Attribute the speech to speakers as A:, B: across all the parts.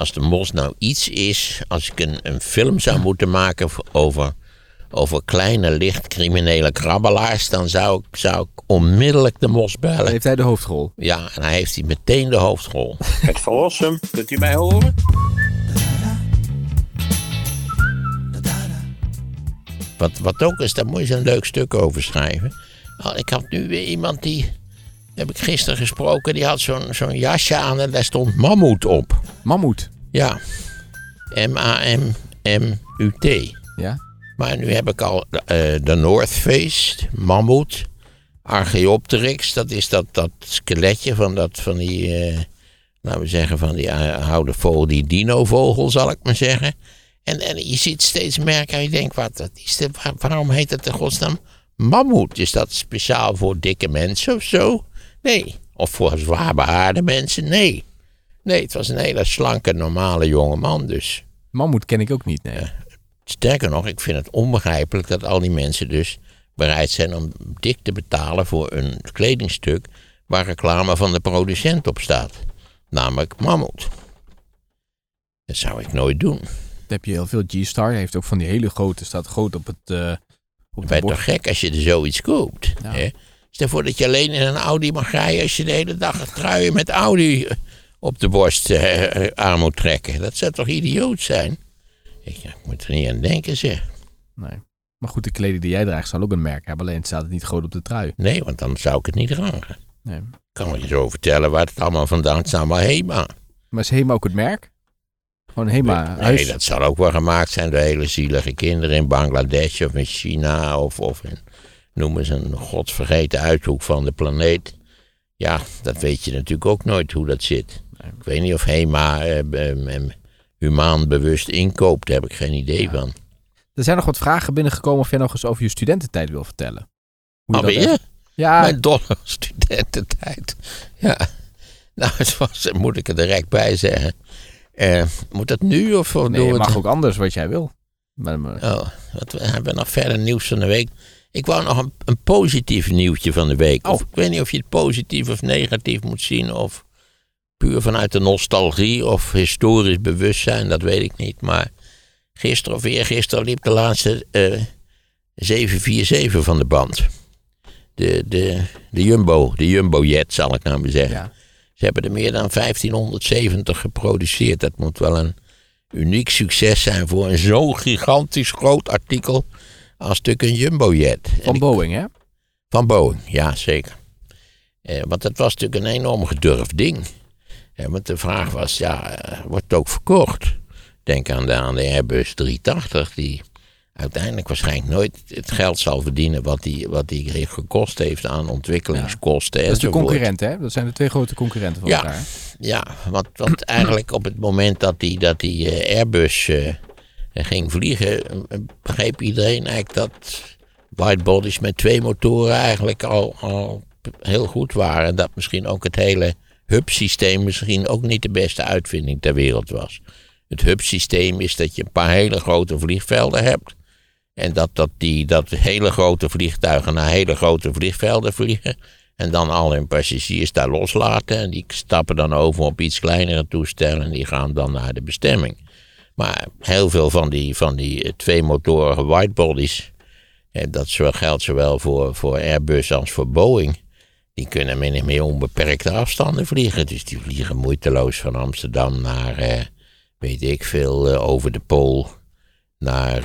A: als de mos nou iets is, als ik een, een film zou moeten maken over, over kleine, licht criminele krabbelaars, dan zou ik, zou ik onmiddellijk de mos bellen.
B: Heeft hij de hoofdrol?
A: Ja, en hij heeft hij meteen de hoofdrol.
C: Het verlossen, kunt u mij horen?
A: Wat, wat ook is, daar moet je een leuk stuk over schrijven. Oh, ik had nu weer iemand die, heb ik gisteren gesproken, die had zo'n zo'n jasje aan en daar stond mammoet op.
B: Mammoet.
A: Ja, M-A-M-M-U-T.
B: Ja.
A: Maar nu heb ik al eh, de North Face, mammoet, Archaeopteryx. Dat is dat, dat skeletje van, dat, van die, eh, laten we zeggen, van die eh, oude vogel, die dinovogel zal ik maar zeggen. En, en je ziet steeds merken en je denkt, wat, dat is de, waar- waarom heet het in godsnaam mammoet? Is dat speciaal voor dikke mensen of zo? Nee. Of voor zwaarbehaarde mensen? Nee. Nee, het was een hele slanke, normale jonge man dus.
B: Mammoet ken ik ook niet, nee.
A: Sterker nog, ik vind het onbegrijpelijk dat al die mensen dus bereid zijn om dik te betalen voor een kledingstuk waar reclame van de producent op staat. Namelijk Mammoet. Dat zou ik nooit doen.
B: Dan heb je heel veel G-Star. Heeft ook van die hele grote, staat groot op het... eh op
A: Je toch gek als je er zoiets koopt?
B: Ja.
A: Hè? Stel voor dat je alleen in een Audi mag rijden als je de hele dag truien met Audi op de borst eh, eh, aan moet trekken. Dat zou toch idioot zijn? Ik, ja, ik moet er niet aan denken zeg.
B: Nee. Maar goed, de kleding die jij draagt zal ook een merk hebben. Alleen staat het niet groot op de trui.
A: Nee, want dan zou ik het niet dragen.
B: Nee.
A: Ik kan je zo vertellen waar het allemaal vandaan het is. allemaal HEMA.
B: Maar is Hema ook het merk? Gewoon Hema
A: Nee,
B: huis?
A: dat zal ook wel gemaakt zijn door hele zielige kinderen in Bangladesh of in China of, of in, noem eens een godvergeten uithoek van de planeet. Ja, dat weet je natuurlijk ook nooit hoe dat zit. Ik weet niet of HEMA eh, eh, eh, humaan bewust inkoopt, daar heb ik geen idee van.
B: Er zijn nog wat vragen binnengekomen of jij nog eens over je studententijd wil vertellen. Hoe
A: Alweer?
B: echt- Ja,
A: Mijn dolle studententijd. Ja, nou, het was, moet ik er direct bij zeggen. Eh, moet dat nu of
B: nee,
A: doen
B: het
A: we
B: mag
A: het?
B: ook anders wat jij wil. Maar, maar-
A: Oh, wat we hebben nog verder nieuws van de week. Ik wou nog een, een positief nieuwtje van de week. Of,
B: Oh.
A: ik weet niet of je het positief of negatief moet zien. Of puur vanuit de nostalgie of historisch bewustzijn. Dat weet ik niet. Maar gisteren of eergisteren liep de laatste eh 747 van de band. De, de, de Jumbo, de Jumbo-jet zal ik nou maar zeggen.
B: ja.
A: Ze hebben er meer dan 1570 geproduceerd. Dat moet wel een uniek succes zijn voor een zo gigantisch groot artikel als stuk een jumbojet.
B: Van
A: ik-
B: Boeing, hè?
A: Van Boeing, ja zeker. Eh, want het was natuurlijk een enorm gedurfd ding. Eh, want de vraag was, ja, eh, wordt het ook verkocht? Denk aan de, aan de Airbus 380, die uiteindelijk waarschijnlijk nooit het geld zal verdienen wat die, wat die heeft gekost heeft aan ontwikkelingskosten.
B: Dat is de concurrent, hè? Dat zijn de twee grote concurrenten van
A: Ja.
B: elkaar.
A: Ja, want, want eigenlijk op het moment dat die, dat die eh, Airbus eh, ging vliegen, begreep iedereen eigenlijk dat widebodies met twee motoren eigenlijk al, al heel goed waren. Dat misschien ook het hele hub-systeem misschien ook niet de beste uitvinding ter wereld was. Het hub-systeem is dat je een paar hele grote vliegvelden hebt. En dat, dat, die, dat hele grote vliegtuigen naar hele grote vliegvelden vliegen. En dan al hun passagiers daar loslaten. En die stappen dan over op iets kleinere toestellen. En die gaan dan naar de bestemming. Maar heel veel van die, van die eh, tweemotorige widebodies. En dat geldt zowel voor, voor Airbus als voor Boeing. Die kunnen min of meer onbeperkte afstanden vliegen. Dus die vliegen moeiteloos van Amsterdam naar, eh, weet ik veel, eh, over de Pool. Naar,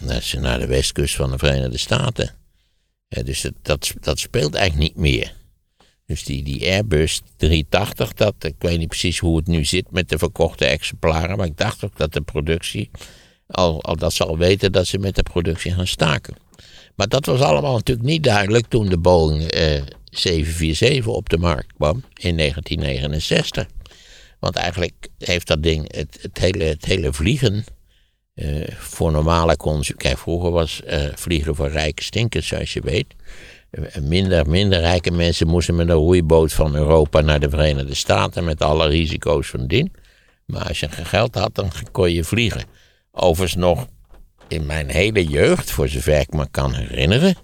A: naar, naar de westkust van de Verenigde Staten. Dus dat, dat speelt eigenlijk niet meer. Dus die, die Airbus 380, dat, ik weet niet precies hoe het nu zit met de verkochte exemplaren. Maar ik dacht ook dat de productie, al, al dat ze al weten dat ze met de productie gaan staken. Maar dat was allemaal natuurlijk niet duidelijk toen de Boeing eh, 747 op de markt kwam in 1969. Want eigenlijk heeft dat ding, het, het, hele, het hele vliegen, eh, voor normale consumenten. Kijk, vroeger was eh, vliegen voor rijke stinkers, zoals je weet. Minder, minder rijke mensen moesten met een roeiboot van Europa naar de Verenigde Staten met alle risico's van dien. Maar als je geld had, dan kon je vliegen. Overigens nog in mijn hele jeugd, voor zover ik me kan herinneren,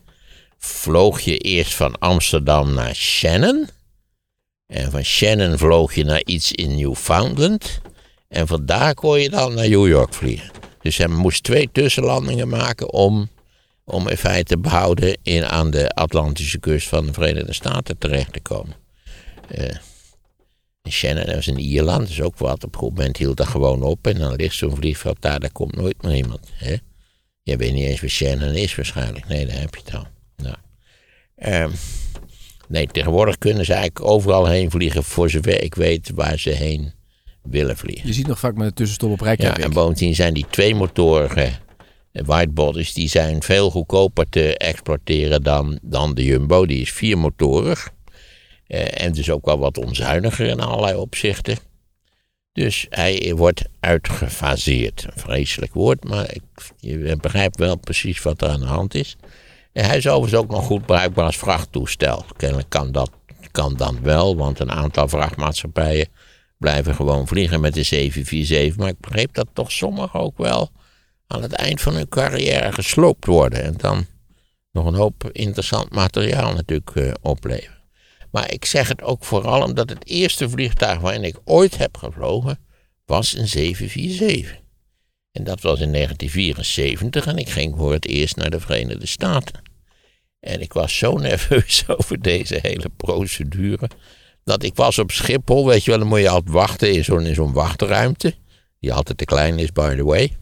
A: vloog je eerst van Amsterdam naar Shannon. En van Shannon vloog je naar iets in Newfoundland. En vandaar kon je dan naar New York vliegen. Dus hij moest twee tussenlandingen maken om, om in feite te behouden in, aan de Atlantische kust van de Verenigde Staten terecht te komen. Uh, Shannon was in Ierland, dus ook wat. Op een goed moment hield dat gewoon op en dan ligt zo'n vliegveld daar, daar komt nooit meer iemand. Hè? Je weet niet eens waar Shannon is waarschijnlijk. Nee, daar heb je het al. Nou. Um, nee, tegenwoordig kunnen ze eigenlijk overal heen vliegen, voor zover ik weet waar ze heen willen vliegen.
B: Je ziet nog vaak met een tussenstop op Rijkjavik.
A: Ja, en bovendien zijn die twee motorige whitebodies, die zijn veel goedkoper te exploiteren dan, dan de Jumbo. Die is viermotorig. Uh, en dus ook wel wat onzuiniger in allerlei opzichten. Dus hij wordt uitgefaseerd. Een vreselijk woord, maar ik, je begrijpt wel precies wat er aan de hand is. En hij is overigens ook nog goed bruikbaar als vrachttoestel. Kennelijk kan dat kan dan wel, want een aantal vrachtmaatschappijen blijven gewoon vliegen met de 747. Maar ik begreep dat toch sommigen ook wel aan het eind van hun carrière gesloopt worden. En dan nog een hoop interessant materiaal natuurlijk uh, opleveren. Maar ik zeg het ook vooral omdat het eerste vliegtuig waarin ik ooit heb gevlogen was een 747. En dat was in 1974 en ik ging voor het eerst naar de Verenigde Staten. En ik was zo nerveus over deze hele procedure. Dat ik was op Schiphol, weet je wel, dan moet je altijd wachten in zo'n, in zo'n wachtruimte. Die altijd te klein is, by the way.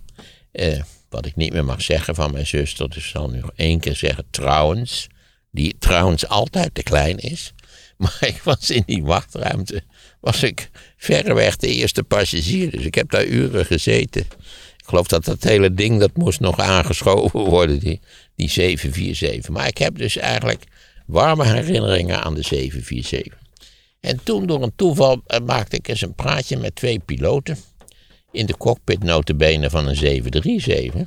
A: Eh, wat ik niet meer mag zeggen van mijn zuster, dus zal nu nog één keer zeggen trouwens. Die trouwens altijd te klein is. Maar ik was in die wachtruimte, was ik verreweg de eerste passagier. Dus ik heb daar uren gezeten. Ik geloof dat dat hele ding, dat moest nog aangeschoven worden, die, die 747. Maar ik heb dus eigenlijk warme herinneringen aan de 747. En toen door een toeval eh, maakte ik eens een praatje met twee piloten. In de cockpit notabene van een 737.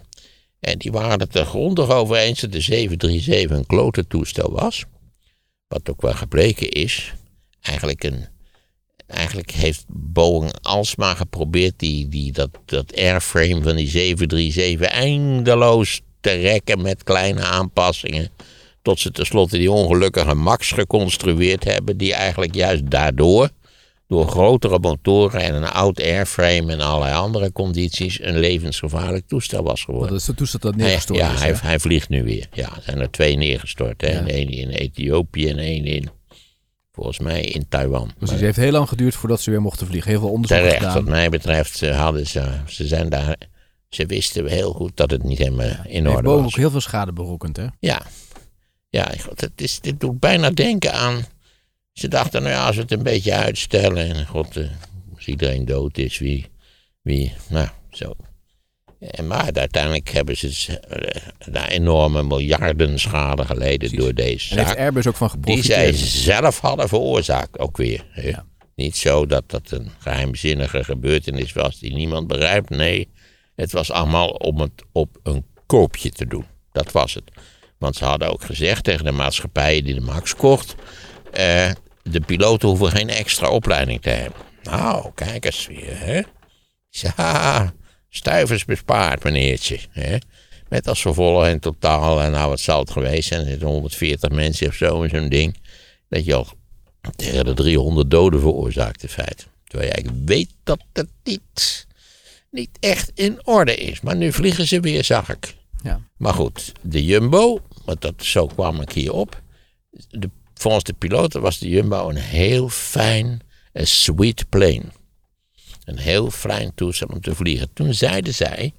A: En die waren het er grondig over eens dat de 737 een klote toestel was wat ook wel gebleken is, eigenlijk, een, eigenlijk heeft Boeing alsmaar geprobeerd die, die, dat, dat airframe van die 737 eindeloos te rekken met kleine aanpassingen. Tot ze tenslotte die ongelukkige MAX geconstrueerd hebben, die eigenlijk juist daardoor, door grotere motoren en een oud airframe en allerlei andere condities, een levensgevaarlijk toestel was geworden.
B: Dat is de toestel dat neergestort
A: ja,
B: is.
A: Ja, hij, hij, vliegt nu weer. Ja, er zijn er twee neergestort. Hè? Ja. Eén in Ethiopië en één in, volgens mij, in Taiwan.
B: Dus het heeft heel lang geduurd voordat ze weer mochten vliegen. Heel veel onderzoek
A: terecht,
B: gedaan.
A: wat mij betreft hadden ze, ze zijn daar, ze wisten heel goed dat het niet helemaal in orde was.
B: ook heel veel schade berokkend, hè?
A: Ja, ja god, het is, dit doet bijna denken aan ze dachten, nou ja, als we het een beetje uitstellen en god, uh, als iedereen dood is, wie, wie, nou, zo. En maar uiteindelijk hebben ze daar enorme miljarden schade geleden Precies. door deze zaak.
B: En heeft Airbus ook van geprofiteerd?
A: Die zij zelf hadden veroorzaakt, ook weer. Ja. Niet zo dat dat een geheimzinnige gebeurtenis was die niemand begrijpt. Nee, het was allemaal om het op een koopje te doen. Dat was het. Want ze hadden ook gezegd tegen de maatschappijen die de Max kocht... Uh, de piloten hoeven geen extra opleiding te hebben. Nou, kijk eens weer, hè. Ja, stuivers bespaard, meneertje. Hè? Met als vervolg in totaal, en nou wat zal het geweest zijn, er zitten 140 mensen of zo in zo'n ding. Dat je al tegen de 300 doden veroorzaakt in feite. Terwijl je eigenlijk weet dat het niet, niet echt in orde is. Maar nu vliegen ze weer, zag ik.
B: Ja.
A: Maar goed, de Jumbo, want dat, zo kwam ik hier op. De Volgens de piloten was de Jumbo een heel fijn, een sweet plane. Een heel fijn toestel om te vliegen. Toen zeiden zij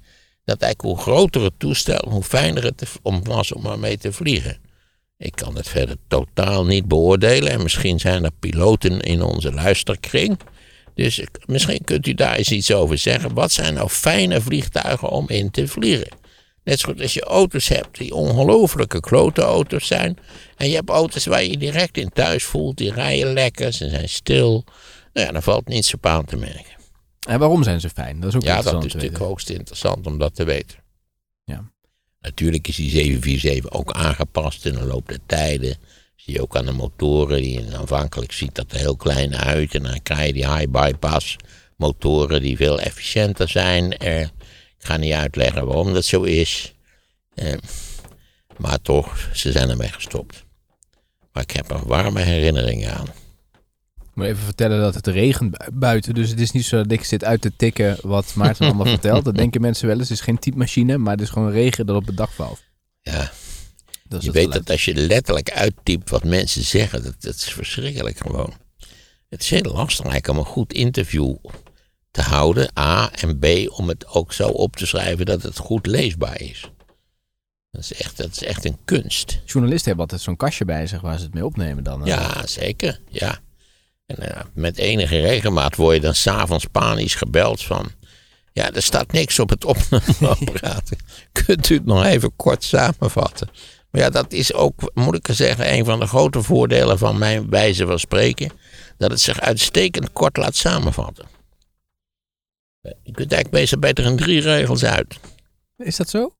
A: dat eigenlijk hoe groter het toestel, hoe fijner het om was om ermee te vliegen. Ik kan het verder totaal niet beoordelen en misschien zijn er piloten in onze luisterkring. Dus misschien kunt u daar eens iets over zeggen. Wat zijn nou fijne vliegtuigen om in te vliegen? Net zo goed als je auto's hebt die ongelofelijke klote auto's zijn. En je hebt auto's waar je je direct in thuis voelt. Die rijden lekker, ze zijn stil. Nou ja, dan valt niets op aan te merken.
B: En waarom zijn ze fijn? Dat is ook
A: ja, dat is natuurlijk hoogst interessant om dat te weten.
B: Ja.
A: Natuurlijk is die 747 ook aangepast in de loop der tijden. Zie je ook aan de motoren. Die aanvankelijk ziet dat er heel klein uit. En dan krijg je die high bypass motoren die veel efficiënter zijn. Er ik ga niet uitleggen waarom dat zo is. Eh, maar toch, ze zijn ermee gestopt. Maar ik heb er warme herinneringen aan.
B: Ik moet even vertellen dat het regent bu- buiten. Dus het is niet zo dat ik zit uit te tikken wat Maarten allemaal vertelt. Dat denken mensen wel eens. Het is geen typemachine, maar het is gewoon regen dat op het dak valt.
A: Ja,
B: Dat is
A: je weet
B: geluid.
A: dat als je letterlijk uittypt wat mensen zeggen, dat, dat is verschrikkelijk gewoon. Het is heel lastig om een goed interview te houden, A, en B, om het ook zo op te schrijven dat het goed leesbaar is. Dat is echt, dat is echt een kunst.
B: Journalisten hebben altijd zo'n kastje bij zich waar ze het mee opnemen dan.
A: Ja, zeker, ja. En eh, met enige regelmaat word je dan s'avonds panisch gebeld van... Ja, er staat niks op het opnameapparaat. Kunt u het nog even kort samenvatten? Maar ja, dat is ook, moet ik zeggen, een van de grote voordelen van mijn wijze van spreken. Dat het zich uitstekend kort laat samenvatten. Je kunt eigenlijk meestal beter in drie regels uit.
B: Is dat zo?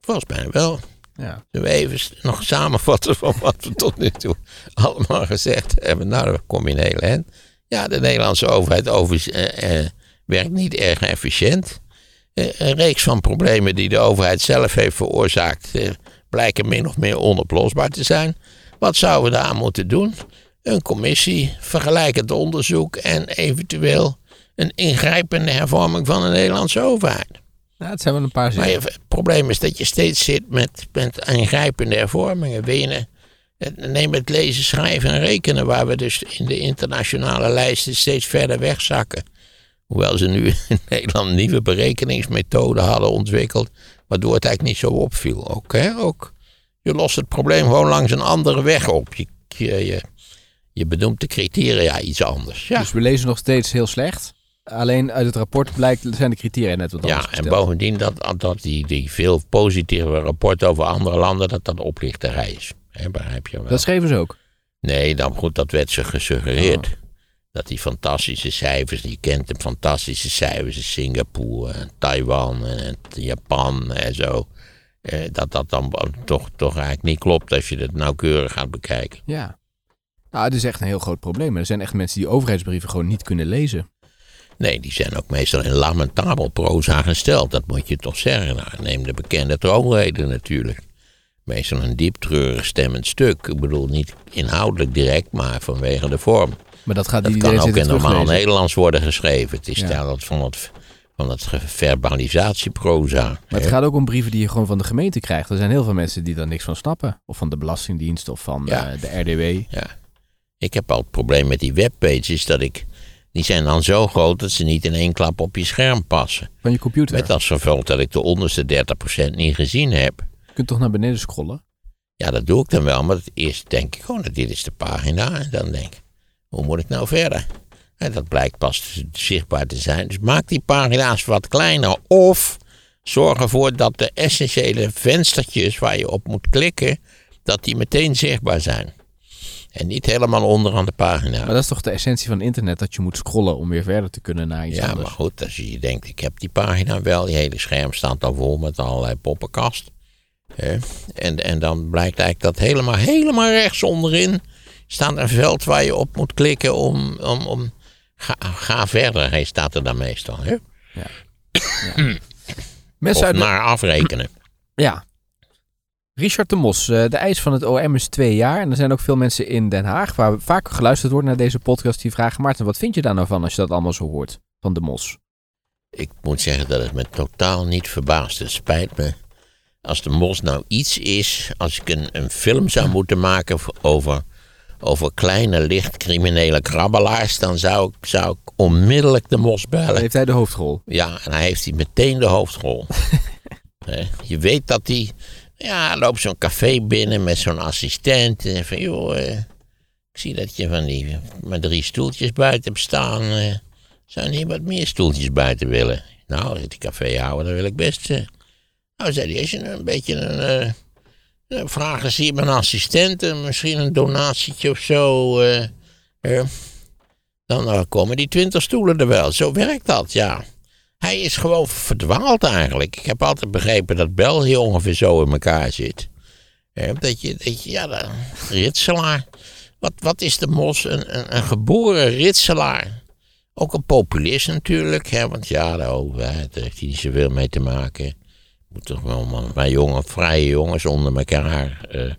A: Volgens mij wel.
B: Ja.
A: Zullen we even nog samenvatten van wat we tot nu toe allemaal gezegd hebben? Nou, dan kom je in heel eind. Ja, de Nederlandse overheid over, eh, eh, werkt niet erg efficiënt. Eh, een reeks van problemen die de overheid zelf heeft veroorzaakt, blijken min of meer onoplosbaar te zijn. Wat zouden we daar moeten doen? Een commissie, vergelijkend onderzoek en eventueel een ingrijpende hervorming van de Nederlandse overheid.
B: Nou, het zijn wel een paar
A: Maar
B: zinnen.
A: het probleem is dat je steeds zit met, met ingrijpende hervormingen. Eh, neem het lezen, schrijven en rekenen, waar we dus in de internationale lijsten steeds verder wegzakken. Hoewel ze nu in Nederland nieuwe berekeningsmethoden hadden ontwikkeld, waardoor het eigenlijk niet zo opviel. Ook, hè? Ook, je lost het probleem gewoon langs een andere weg op. Je, je, je, je benoemt de criteria iets anders. Ja.
B: Dus we lezen nog steeds heel slecht. Alleen uit het rapport blijkt, zijn de criteria net wat anders
A: Ja, en bovendien dat, dat die, die veel positieve rapporten over andere landen, dat dat oplichterij is. Hè, begrijp je wel?
B: Dat schreven ze ook.
A: Nee, dan goed, dat werd ze gesuggereerd.
B: Oh.
A: Dat die fantastische cijfers, je kent de fantastische cijfers in Singapore, en Taiwan en, en Japan en zo. Eh, dat dat dan toch, toch eigenlijk niet klopt als je het nauwkeurig gaat bekijken.
B: Ja. Nou, het is echt een heel groot probleem. Er zijn echt mensen die overheidsbrieven gewoon niet kunnen lezen.
A: Nee, die zijn ook meestal in lamentabel proza gesteld. Dat moet je toch zeggen. Nou, neem de bekende troonrede natuurlijk. Meestal een diep treurig stemmend stuk. Ik bedoel, niet inhoudelijk direct, maar vanwege de vorm.
B: Maar dat gaat
A: Dat kan ook in normaal. Nederlands worden geschreven. Het is
B: Ja.
A: dat van het, van het verbalisatieproza.
B: Maar het gaat ook om brieven die je gewoon van de gemeente krijgt. Er zijn heel veel mensen die daar niks van snappen. Of van de Belastingdienst of van
A: Ja.
B: eh, de RDW.
A: Ja. Ik heb al het probleem met die webpages dat ik. Die zijn dan zo groot dat ze niet in één klap op je scherm passen.
B: Van je computer.
A: Met als gevolg dat ik de onderste 30% niet gezien heb.
B: Je kunt toch naar beneden scrollen?
A: Ja, dat doe ik dan wel, maar het eerst denk ik gewoon, dit is de pagina. En dan denk ik, hoe moet ik nou verder? En dat blijkt pas zichtbaar te zijn. Dus maak die pagina's wat kleiner. Of zorg ervoor dat de essentiële venstertjes waar je op moet klikken, dat die meteen zichtbaar zijn. En niet helemaal onderaan de pagina.
B: Maar dat is toch de essentie van internet, dat je moet scrollen om weer verder te kunnen naar iets
A: Ja,
B: anders.
A: maar goed, als je denkt, ik heb die pagina wel, je hele scherm staat dan vol met allerlei poppenkast. Hè? En, en dan blijkt eigenlijk dat helemaal, helemaal rechts onderin staat een veld waar je op moet klikken om, om, om ga, ga verder. Hij staat er dan meestal. Hè?
B: Mensen
A: Of
B: uit de-
A: naar afrekenen.
B: Ja. Richard de Mos, eh, de eis van het OM is twee jaar. En er zijn ook veel mensen in Den Haag, waar vaker geluisterd wordt naar deze podcast, die vragen... Maarten, wat vind je daar nou van als je dat allemaal zo hoort van de Mos?
A: Ik moet zeggen dat het me totaal niet verbaast. Het spijt me. Als de mos nou iets is, als ik een, een film zou moeten maken over, over kleine, licht criminele krabbelaars, dan zou ik, zou ik onmiddellijk de mos
B: Dan
A: bellen.
B: heeft hij de hoofdrol.
A: Ja, en hij heeft hij meteen de hoofdrol. Je weet dat hij. Ja, loopt zo'n café binnen met zo'n assistent. En van, joh, eh, ik zie dat je van die maar drie stoeltjes buiten hebt staan. eh, zou niet wat meer stoeltjes buiten willen? Nou, zit die caféhouder, dan wil ik best. eh. Nou, zei hij, als je een beetje een. vragen zie je mijn assistent, misschien een donatietje of zo. dan komen die twintig stoelen er wel. Zo werkt dat, ja. Hij is gewoon verdwaald eigenlijk. Ik heb altijd begrepen dat België ongeveer zo in elkaar zit. Dat, je, dat je, ja, ritselaar. Wat, wat is de mos? Een, een, een geboren ritselaar. Ook een populist natuurlijk, hè, want ja, de overheid daar heeft hij niet zoveel mee te maken. Moet toch wel maar, maar jongen, vrije jongens onder elkaar. eh,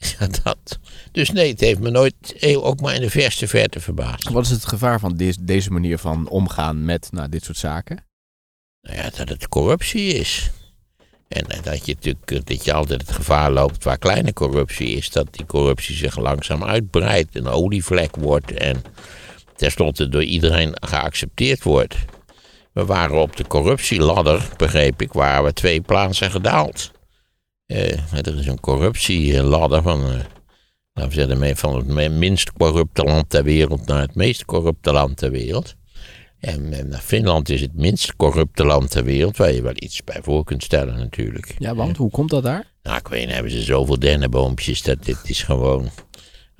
A: Ja, dat. Dus nee, het heeft me nooit ook maar in de verste verte verbaasd.
B: Wat is het gevaar van deze manier van omgaan met nou, dit soort zaken?
A: Nou ja, dat het corruptie is. En eh, dat je natuurlijk eh, dat je altijd het gevaar loopt waar kleine corruptie is, dat die corruptie zich langzaam uitbreidt, een olievlek wordt en tenslotte door iedereen geaccepteerd wordt. We waren op de corruptieladder, begreep ik, waren we twee plaatsen gedaald. Eh, er is een corruptieladder van, eh, laten we zeggen, van het minst corrupte land ter wereld naar het meest corrupte land ter wereld. En, en Finland is het minst corrupte land ter wereld, waar je wel iets bij voor kunt stellen natuurlijk.
B: Ja, want hoe komt dat daar?
A: Nou, ik weet niet, hebben ze zoveel dennenboompjes dat dit is gewoon...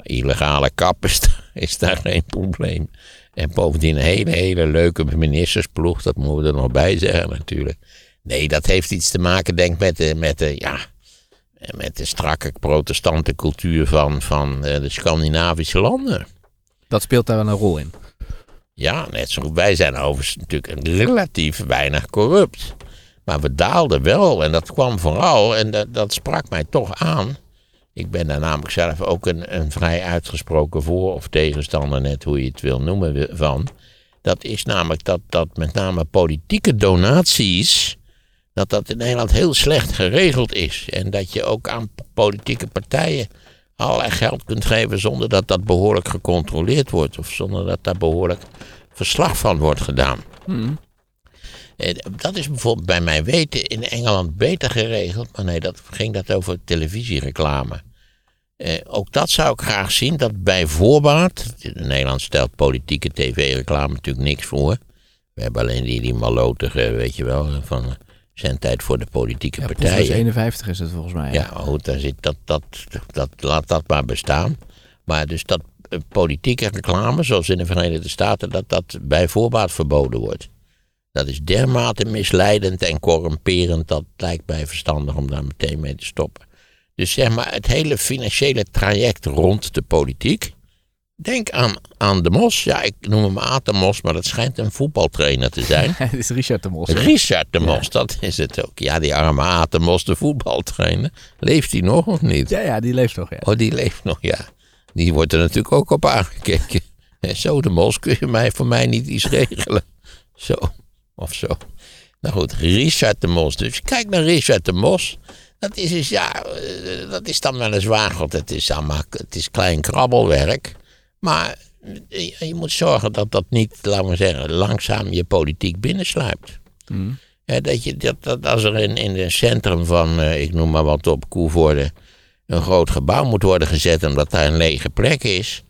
A: Illegale kap is, daar- is daar geen probleem. En bovendien een hele, hele leuke ministersploeg, dat moeten we er nog bij zeggen natuurlijk. Nee, dat heeft iets te maken, denk ik, met de, met de, ja, met de strakke protestante cultuur van, van eh, de Scandinavische landen.
B: Dat speelt daar wel een rol in.
A: Ja, net zo. Wij zijn overigens natuurlijk relatief weinig corrupt. Maar we daalden wel en dat kwam vooral, en dat, dat sprak mij toch aan. Ik ben daar namelijk zelf ook een, een vrij uitgesproken voor- of tegenstander, net hoe je het wil noemen, van. Dat is namelijk dat, dat met name politieke donaties, dat dat in Nederland heel slecht geregeld is. En dat je ook aan politieke partijen allerlei geld kunt geven zonder dat dat behoorlijk gecontroleerd wordt. Of zonder dat daar behoorlijk verslag van wordt gedaan. Eh, Dat is bijvoorbeeld bij mijn weten in Engeland beter geregeld. Maar nee, dat ging dat over televisiereclame. Eh, ook dat zou ik graag zien, dat bij voorbaat... In Nederland stelt politieke tv-reclame natuurlijk niks voor. We hebben alleen die, die malotige, weet je wel, van... eh, zendtijd voor de politieke
B: Ja,
A: partijen.
B: Proefles 51 is het volgens mij.
A: Ja, goed, daar zit dat, dat, dat, laat dat maar bestaan. Maar dus dat eh, politieke reclame, zoals in de Verenigde Staten, dat dat bij voorbaat verboden wordt. Dat is dermate misleidend en corrumperend, dat lijkt mij verstandig om daar meteen mee te stoppen. Dus zeg maar, het hele financiële traject rond de politiek. Denk aan, aan de Mos. Ja, ik noem hem Aad de Mos, maar dat schijnt een voetbaltrainer te zijn.
B: Het is Richard de Mos. hè?
A: Richard de Mos, dat is het ook. Ja, die arme Aad de Mos, de voetbaltrainer. Leeft hij nog of niet?
B: Ja, ja, die leeft nog. Ja.
A: Oh, die leeft nog, ja. Die wordt er natuurlijk ook op aangekeken. En zo, de Mos, kun je mij voor mij niet iets regelen? Zo, of zo. Nou goed, Richard de Mos. Dus kijk naar Richard de Mos. Dat is, dus, ja, eh, dat is dan weliswaar, want het is, allemaal, het is klein krabbelwerk. Maar je, je moet zorgen dat dat niet, laten we zeggen, langzaam je politiek binnensluipt. Hè, dat, je, dat, dat als er in, in het centrum van, eh, ik noem maar wat op, Koevoorde, een groot gebouw moet worden gezet omdat daar een lege plek is.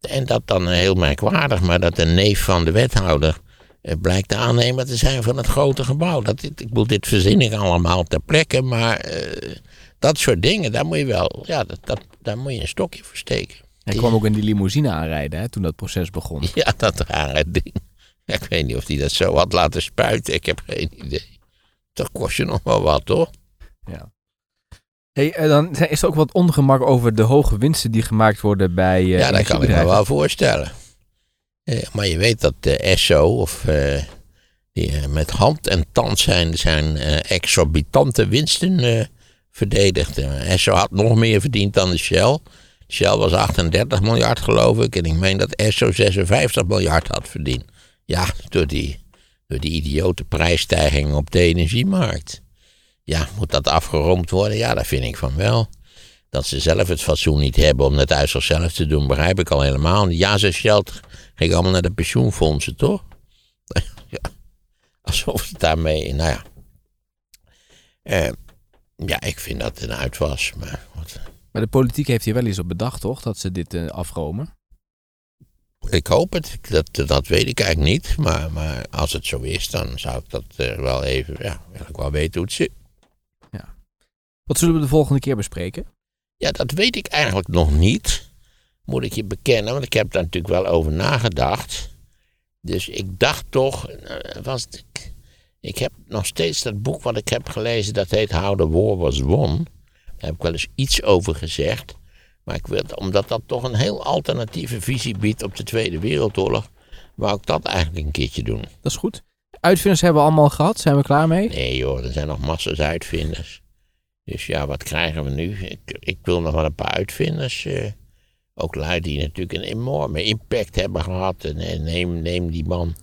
A: En dat dan heel merkwaardig, maar dat een neef van de wethouder eh, blijkt de aannemer te zijn van het grote gebouw. Dat, ik bedoel, dit verzin ik allemaal ter plekke, maar eh, dat soort dingen, daar moet je wel, ja, dat, dat, daar moet je een stokje voor steken.
B: Hij kwam ook in die limousine aanrijden hè, toen dat proces begon.
A: Ja, dat rare ding. Ik weet niet of hij dat zo had laten spuiten, ik heb geen idee. Dat kost je nog wel wat, toch?
B: Ja. Hey, eh, dan is er ook wat ongemak over de hoge winsten die gemaakt worden bij eh
A: Ja, dat kan ik me wel voorstellen. Eh, maar je weet dat de ESSO, of eh, die eh, met hand en tand zijn, zijn eh, exorbitante winsten eh, verdedigd. Eh, ESSO had nog meer verdiend dan de Shell. Shell was 38 miljard geloof ik. En ik meen dat ESSO 56 miljard had verdiend. Ja, door die, door die idiote prijsstijging op de energiemarkt. Ja, moet dat afgeroomd worden? Ja, dat vind ik van wel. Dat ze zelf het fatsoen niet hebben om dat uit zichzelf te doen, begrijp ik al helemaal. Ja, ze Sheld ging allemaal naar de pensioenfondsen, toch? ja, alsof het daarmee, nou ja. Eh, ja, ik vind dat het een uitwas, maar wat,
B: Maar de politiek heeft hier wel eens op bedacht, toch? Dat ze dit eh, afromen.
A: ik hoop het. Dat, dat weet ik eigenlijk niet. Maar, maar als het zo is, dan zou ik dat eh, wel even, ja, wil ik wel weten hoe het zit.
B: Wat zullen we de volgende keer bespreken?
A: Ja, dat weet ik eigenlijk nog niet. Moet ik je bekennen, want ik heb daar natuurlijk wel over nagedacht. Dus ik dacht toch, eh, was het, ik heb nog steeds dat boek wat ik heb gelezen, dat heet How the War Was Won. Daar heb ik wel eens iets over gezegd. Maar ik wil, omdat dat toch een heel alternatieve visie biedt op de Tweede Wereldoorlog, wou ik dat eigenlijk een keertje doen.
B: Dat is goed. Uitvinders hebben we allemaal gehad. Zijn we klaar mee?
A: Nee joh, er zijn nog massa's uitvinders. Dus ja, wat krijgen we nu? Ik, ik wil nog wel een paar uitvinders. eh, ook lui die natuurlijk een enorme impact hebben gehad. En, en neem, neem die man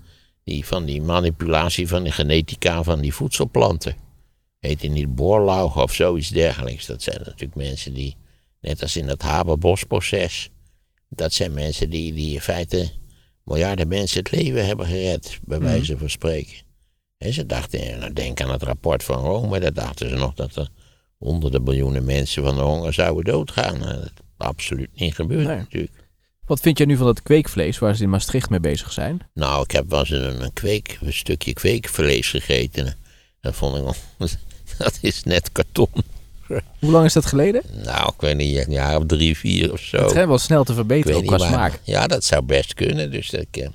A: die van die manipulatie van de genetica van die voedselplanten. Heet hij niet Borlaug of zoiets dergelijks. Dat zijn natuurlijk mensen die, net als in het Haberbos-proces, dat zijn mensen die, die in feite miljarden mensen het leven hebben gered, bij wijze van spreken. En ze dachten, nou denk aan het rapport van Rome, daar dachten ze nog dat er honderden miljoenen mensen van de honger zouden doodgaan. Nou, Dat is absoluut niet gebeurd
B: Nee.
A: natuurlijk.
B: Wat vind jij nu van dat kweekvlees waar ze in Maastricht mee bezig zijn?
A: Nou, ik heb wel eens een, een, kweek, een stukje kweekvlees gegeten. Dat vond ik dat is net karton.
B: Hoe lang is dat geleden?
A: Nou, ik weet niet, een jaar of drie, vier of zo.
B: Het schijnt wel snel te verbeteren, ook qua smaak.
A: Ja, dat zou best kunnen. Dus dat, ik, eh,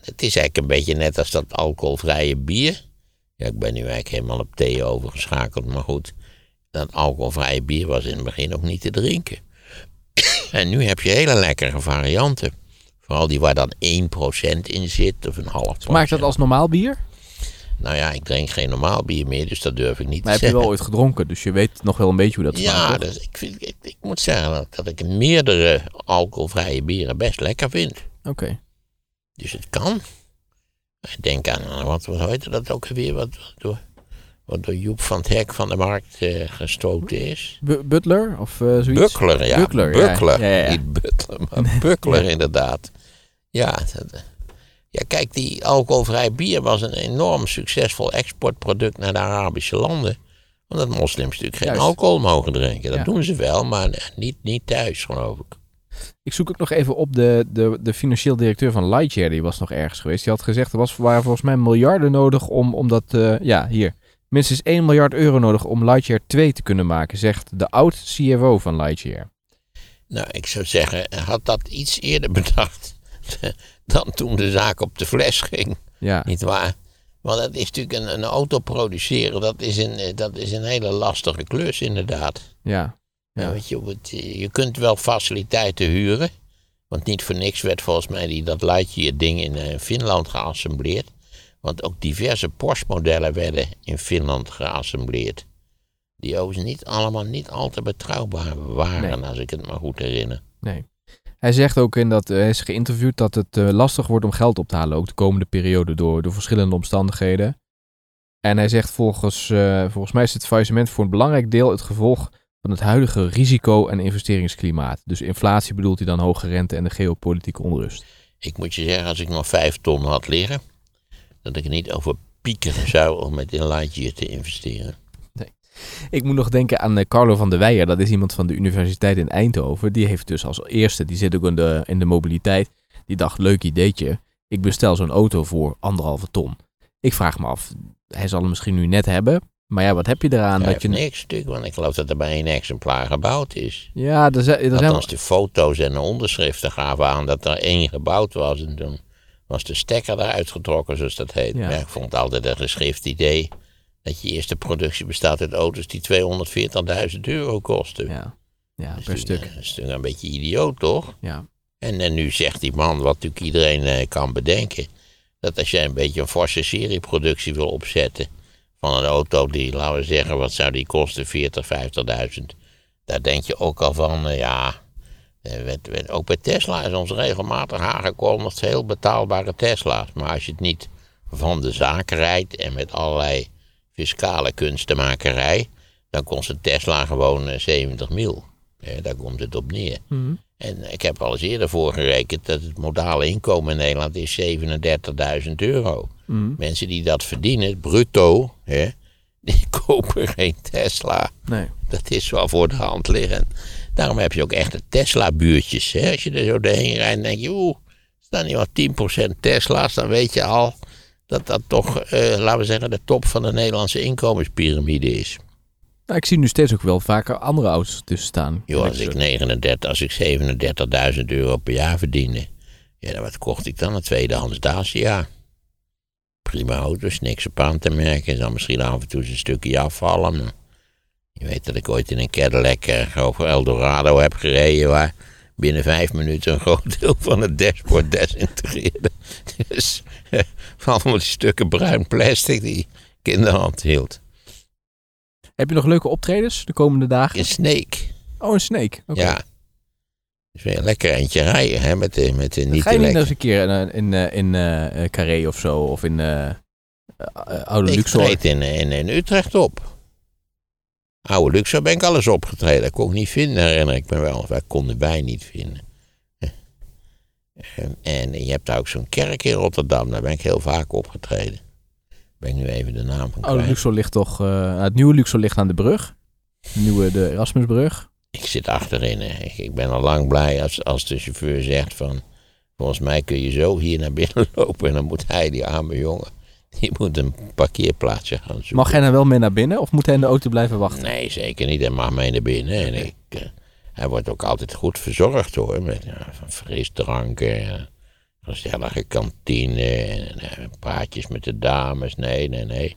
A: het is eigenlijk een beetje net als dat alcoholvrije bier. Ja, ik ben nu eigenlijk helemaal op thee overgeschakeld, maar goed. Dat alcoholvrije bier was in het begin ook niet te drinken. en nu heb je hele lekkere varianten. Vooral die waar dan 1% in zit of een half
B: Smaakt dat als normaal bier?
A: Nou ja, ik drink geen normaal bier meer, dus dat durf ik niet
B: Maar heb
A: te
B: je
A: zeggen.
B: wel ooit gedronken, dus je weet nog wel een beetje hoe dat
A: Ja,
B: smaakt. toch?
A: dus ik, vind, ik, ik moet zeggen dat, dat ik meerdere alcoholvrije bieren best lekker vind.
B: Oké.
A: Dus het kan. Ik denk aan, wat, wat heet dat ook weer, wat, wat door, wat door Joep van het Hek van de markt eh, gestoten is.
B: Bu- Butler of eh, zoiets?
A: Buckler, ja.
B: Buckler, ja.
A: Buckler.
B: Ja, ja, ja.
A: Niet Butler, maar Buckler inderdaad. Ja, dat, ja, kijk, die alcoholvrij bier was een enorm succesvol exportproduct naar de Arabische landen. Omdat moslims natuurlijk geen
B: Juist.
A: alcohol mogen drinken. Dat
B: Ja.
A: doen ze wel, maar niet, niet thuis, geloof ik.
B: Ik zoek ook nog even op de, de, de financieel directeur van Lightyear. Die was nog ergens geweest. Die had gezegd er was, waren volgens mij miljarden nodig om, om dat... eh, ja, hier. Minstens 1 miljard euro nodig om Lightyear 2 te kunnen maken. Zegt de oud-CFO van Lightyear.
A: Nou, ik zou zeggen, had dat iets eerder bedacht dan toen de zaak op de fles ging.
B: Ja,
A: Niet waar? Want dat is natuurlijk een, een auto produceren, dat is een, eh, dat is een hele lastige klus inderdaad.
B: ja.
A: Ja. Weet je, het, eh, je kunt wel faciliteiten huren. Want niet voor niks werd volgens mij die, dat Lightyear ding in eh, Finland geassembleerd. Want ook diverse Porsche-modellen werden in Finland geassembleerd. Die overigens niet allemaal niet al te betrouwbaar waren,
B: Nee.
A: als ik het me goed herinner.
B: Nee. Hij zegt ook in dat, hij is geïnterviewd dat het eh, lastig wordt om geld op te halen. Ook de komende periode door, door verschillende omstandigheden. En hij zegt volgens, eh, volgens mij is het faillissement voor een belangrijk deel het gevolg van het huidige risico- en investeringsklimaat. Dus inflatie bedoelt hij dan hoge rente en de geopolitieke onrust.
A: Ik moet je zeggen, als ik nog vijf ton had liggen, dat ik niet over piekeren zou om met in Lightyear te investeren.
B: Ik moet nog denken aan eh, Carlo van der Weijer. Dat is iemand van de Universiteit in Eindhoven. Die heeft dus als eerste, die zit ook in de, in de mobiliteit. Die dacht, leuk ideetje. Ik bestel zo'n auto voor anderhalve ton. Ik vraag me af, hij zal hem misschien nu net hebben. Maar ja, wat heb je eraan? Dat je...
A: niks natuurlijk, want ik geloof dat er bij één exemplaar gebouwd is.
B: Ja, er zijn, er zijn...
A: Althans, de foto's en de onderschriften gaven aan dat er één gebouwd was. En toen was de stekker eruit getrokken, zoals dat heet.
B: Ja.
A: Maar ik vond het altijd een geschift idee dat je eerste productie bestaat uit auto's die 240.000 euro kosten.
B: Ja, ja
A: Dat is
B: per
A: natuurlijk-
B: stuk.
A: Dat is natuurlijk een beetje idioot, toch?
B: Ja.
A: En, en nu zegt die man, wat natuurlijk iedereen eh, kan bedenken, dat als jij een beetje een forse serieproductie wil opzetten van een auto die, laten we zeggen, wat zou die kosten, 40, 50.000, daar denk je ook al van, eh, ja, eh, ook bij Tesla is ons regelmatig aangekondigd heel betaalbare Tesla's. Maar als je het niet van de zaak rijdt en met allerlei fiscale kunstenmakerij, dan kost een Tesla gewoon eh, 70 mil. Eh, daar komt het op neer.
B: Mhm.
A: En ik heb al eens eerder voorgerekend dat het modale inkomen in Nederland is 37.000 euro.
B: Mhm.
A: Mensen die dat verdienen, bruto, hè, die kopen geen Tesla.
B: Nee.
A: Dat is wel voor de hand liggend. Daarom heb je ook echte Tesla-buurtjes. Als je er zo doorheen rijdt, denk je, oeh, staan hier wel 10% Tesla's, dan weet je al dat dat toch, eh, laten we zeggen, de top van de Nederlandse inkomenspyramide is.
B: Nou, ik zie nu steeds ook wel vaker andere auto's tussen staan.
A: Joh, als ik 39, als ik 37.000 euro per jaar verdiende, ja, dan wat kocht ik dan? Een tweedehands Dacia. Prima auto's, niks op aan te merken. Er zal misschien af en toe eens een stukje afvallen. Maar je weet dat ik ooit in een Cadillac eh, over Eldorado heb gereden, waar binnen vijf minuten een groot deel van het dashboard desintegreerde. Dus eh, van allemaal die stukken bruin plastic die ik in de hand hield.
B: Heb je nog leuke optredens de komende dagen?
A: In Snake.
B: Oh, een Snake. Oké.
A: Ja. Dus weer een lekker eentje rijden, hè, met de, met de niet
B: Ga je niet eens een keer in, in, eh, in eh, eh, Carré of zo? Of in eh, eh, Oude
A: Ik
B: Luxor?
A: treed in, in, in Utrecht op. Oude Luxor ben ik alles opgetreden. Dat kon ik niet vinden, herinner ik me wel. Wij konden wij niet vinden. En, je hebt daar ook zo'n kerk in Rotterdam. Daar ben ik heel vaak opgetreden. Ben ik nu even de naam van
B: Oude
A: kwijt.
B: Luxor ligt toch... eh, het nieuwe Luxor ligt aan de brug. De nieuwe, de Erasmusbrug.
A: Ik zit achterin. hè. Ik, ik ben al lang blij als, als de chauffeur zegt van... Volgens mij kun je zo hier naar binnen lopen. En dan moet hij, die arme jongen... Die moet een parkeerplaatsje gaan zoeken.
B: Mag hij dan wel mee naar binnen of moet hij in de auto blijven wachten?
A: Nee, zeker niet. Hij mag mee naar binnen. En ik, eh, hij wordt ook altijd goed verzorgd hoor. Met van frisdranken, eh, gezellige kantine, en, eh, praatjes met de dames. Nee, nee, nee.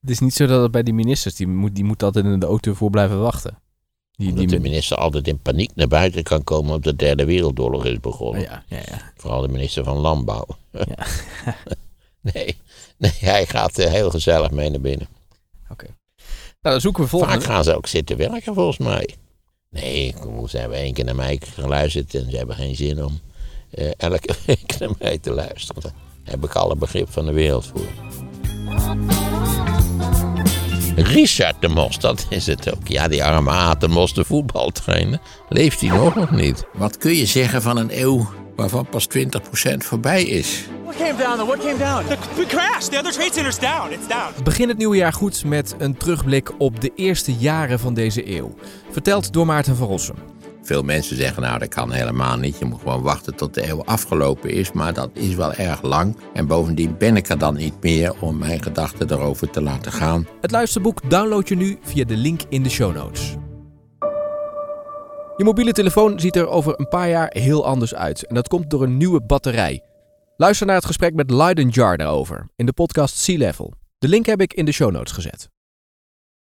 B: Het is niet zo dat het bij die ministers, die moet, die moet altijd in de auto voor blijven wachten. Die,
A: Omdat
B: die
A: de minister altijd in paniek naar buiten kan komen op de derde wereldoorlog is begonnen.
B: ja, ja, ja.
A: Vooral de minister van Landbouw.
B: Ja.
A: nee, nee, hij gaat eh, heel gezellig mee naar binnen.
B: Nou, dan zoeken we
A: Vaak
B: volgende.
A: gaan ze ook zitten werken volgens mij. Nee, kom, ze hebben één keer naar mij geluisterd en ze hebben geen zin om eh, elke week naar mij te luisteren. Daar heb ik alle begrip van de wereld voor. Richard de Mos, dat is het ook. Ja, die arme Aad de Mos, de voetbaltrainer. Leeft hij nog of niet? Wat kun je zeggen van een eeuw waarvan pas 20% voorbij is?
D: What came down? though? What came down? The, the crash. The other trade center's down. It's down.
B: Begin het nieuwe jaar goed met een terugblik op de eerste jaren van deze eeuw. Verteld door Maarten van Rossum.
A: Veel mensen zeggen, nou dat kan helemaal niet. Je moet gewoon wachten tot de eeuw afgelopen is. Maar dat is wel erg lang. En bovendien ben ik er dan niet meer om mijn gedachten erover te laten gaan.
B: Het luisterboek download je nu via de link in de show notes. Je mobiele telefoon ziet er over een paar jaar heel anders uit. En dat komt door een nieuwe batterij. Luister naar het gesprek met Leiden Jar daarover in de podcast Sea Level. De link heb ik in de show notes gezet.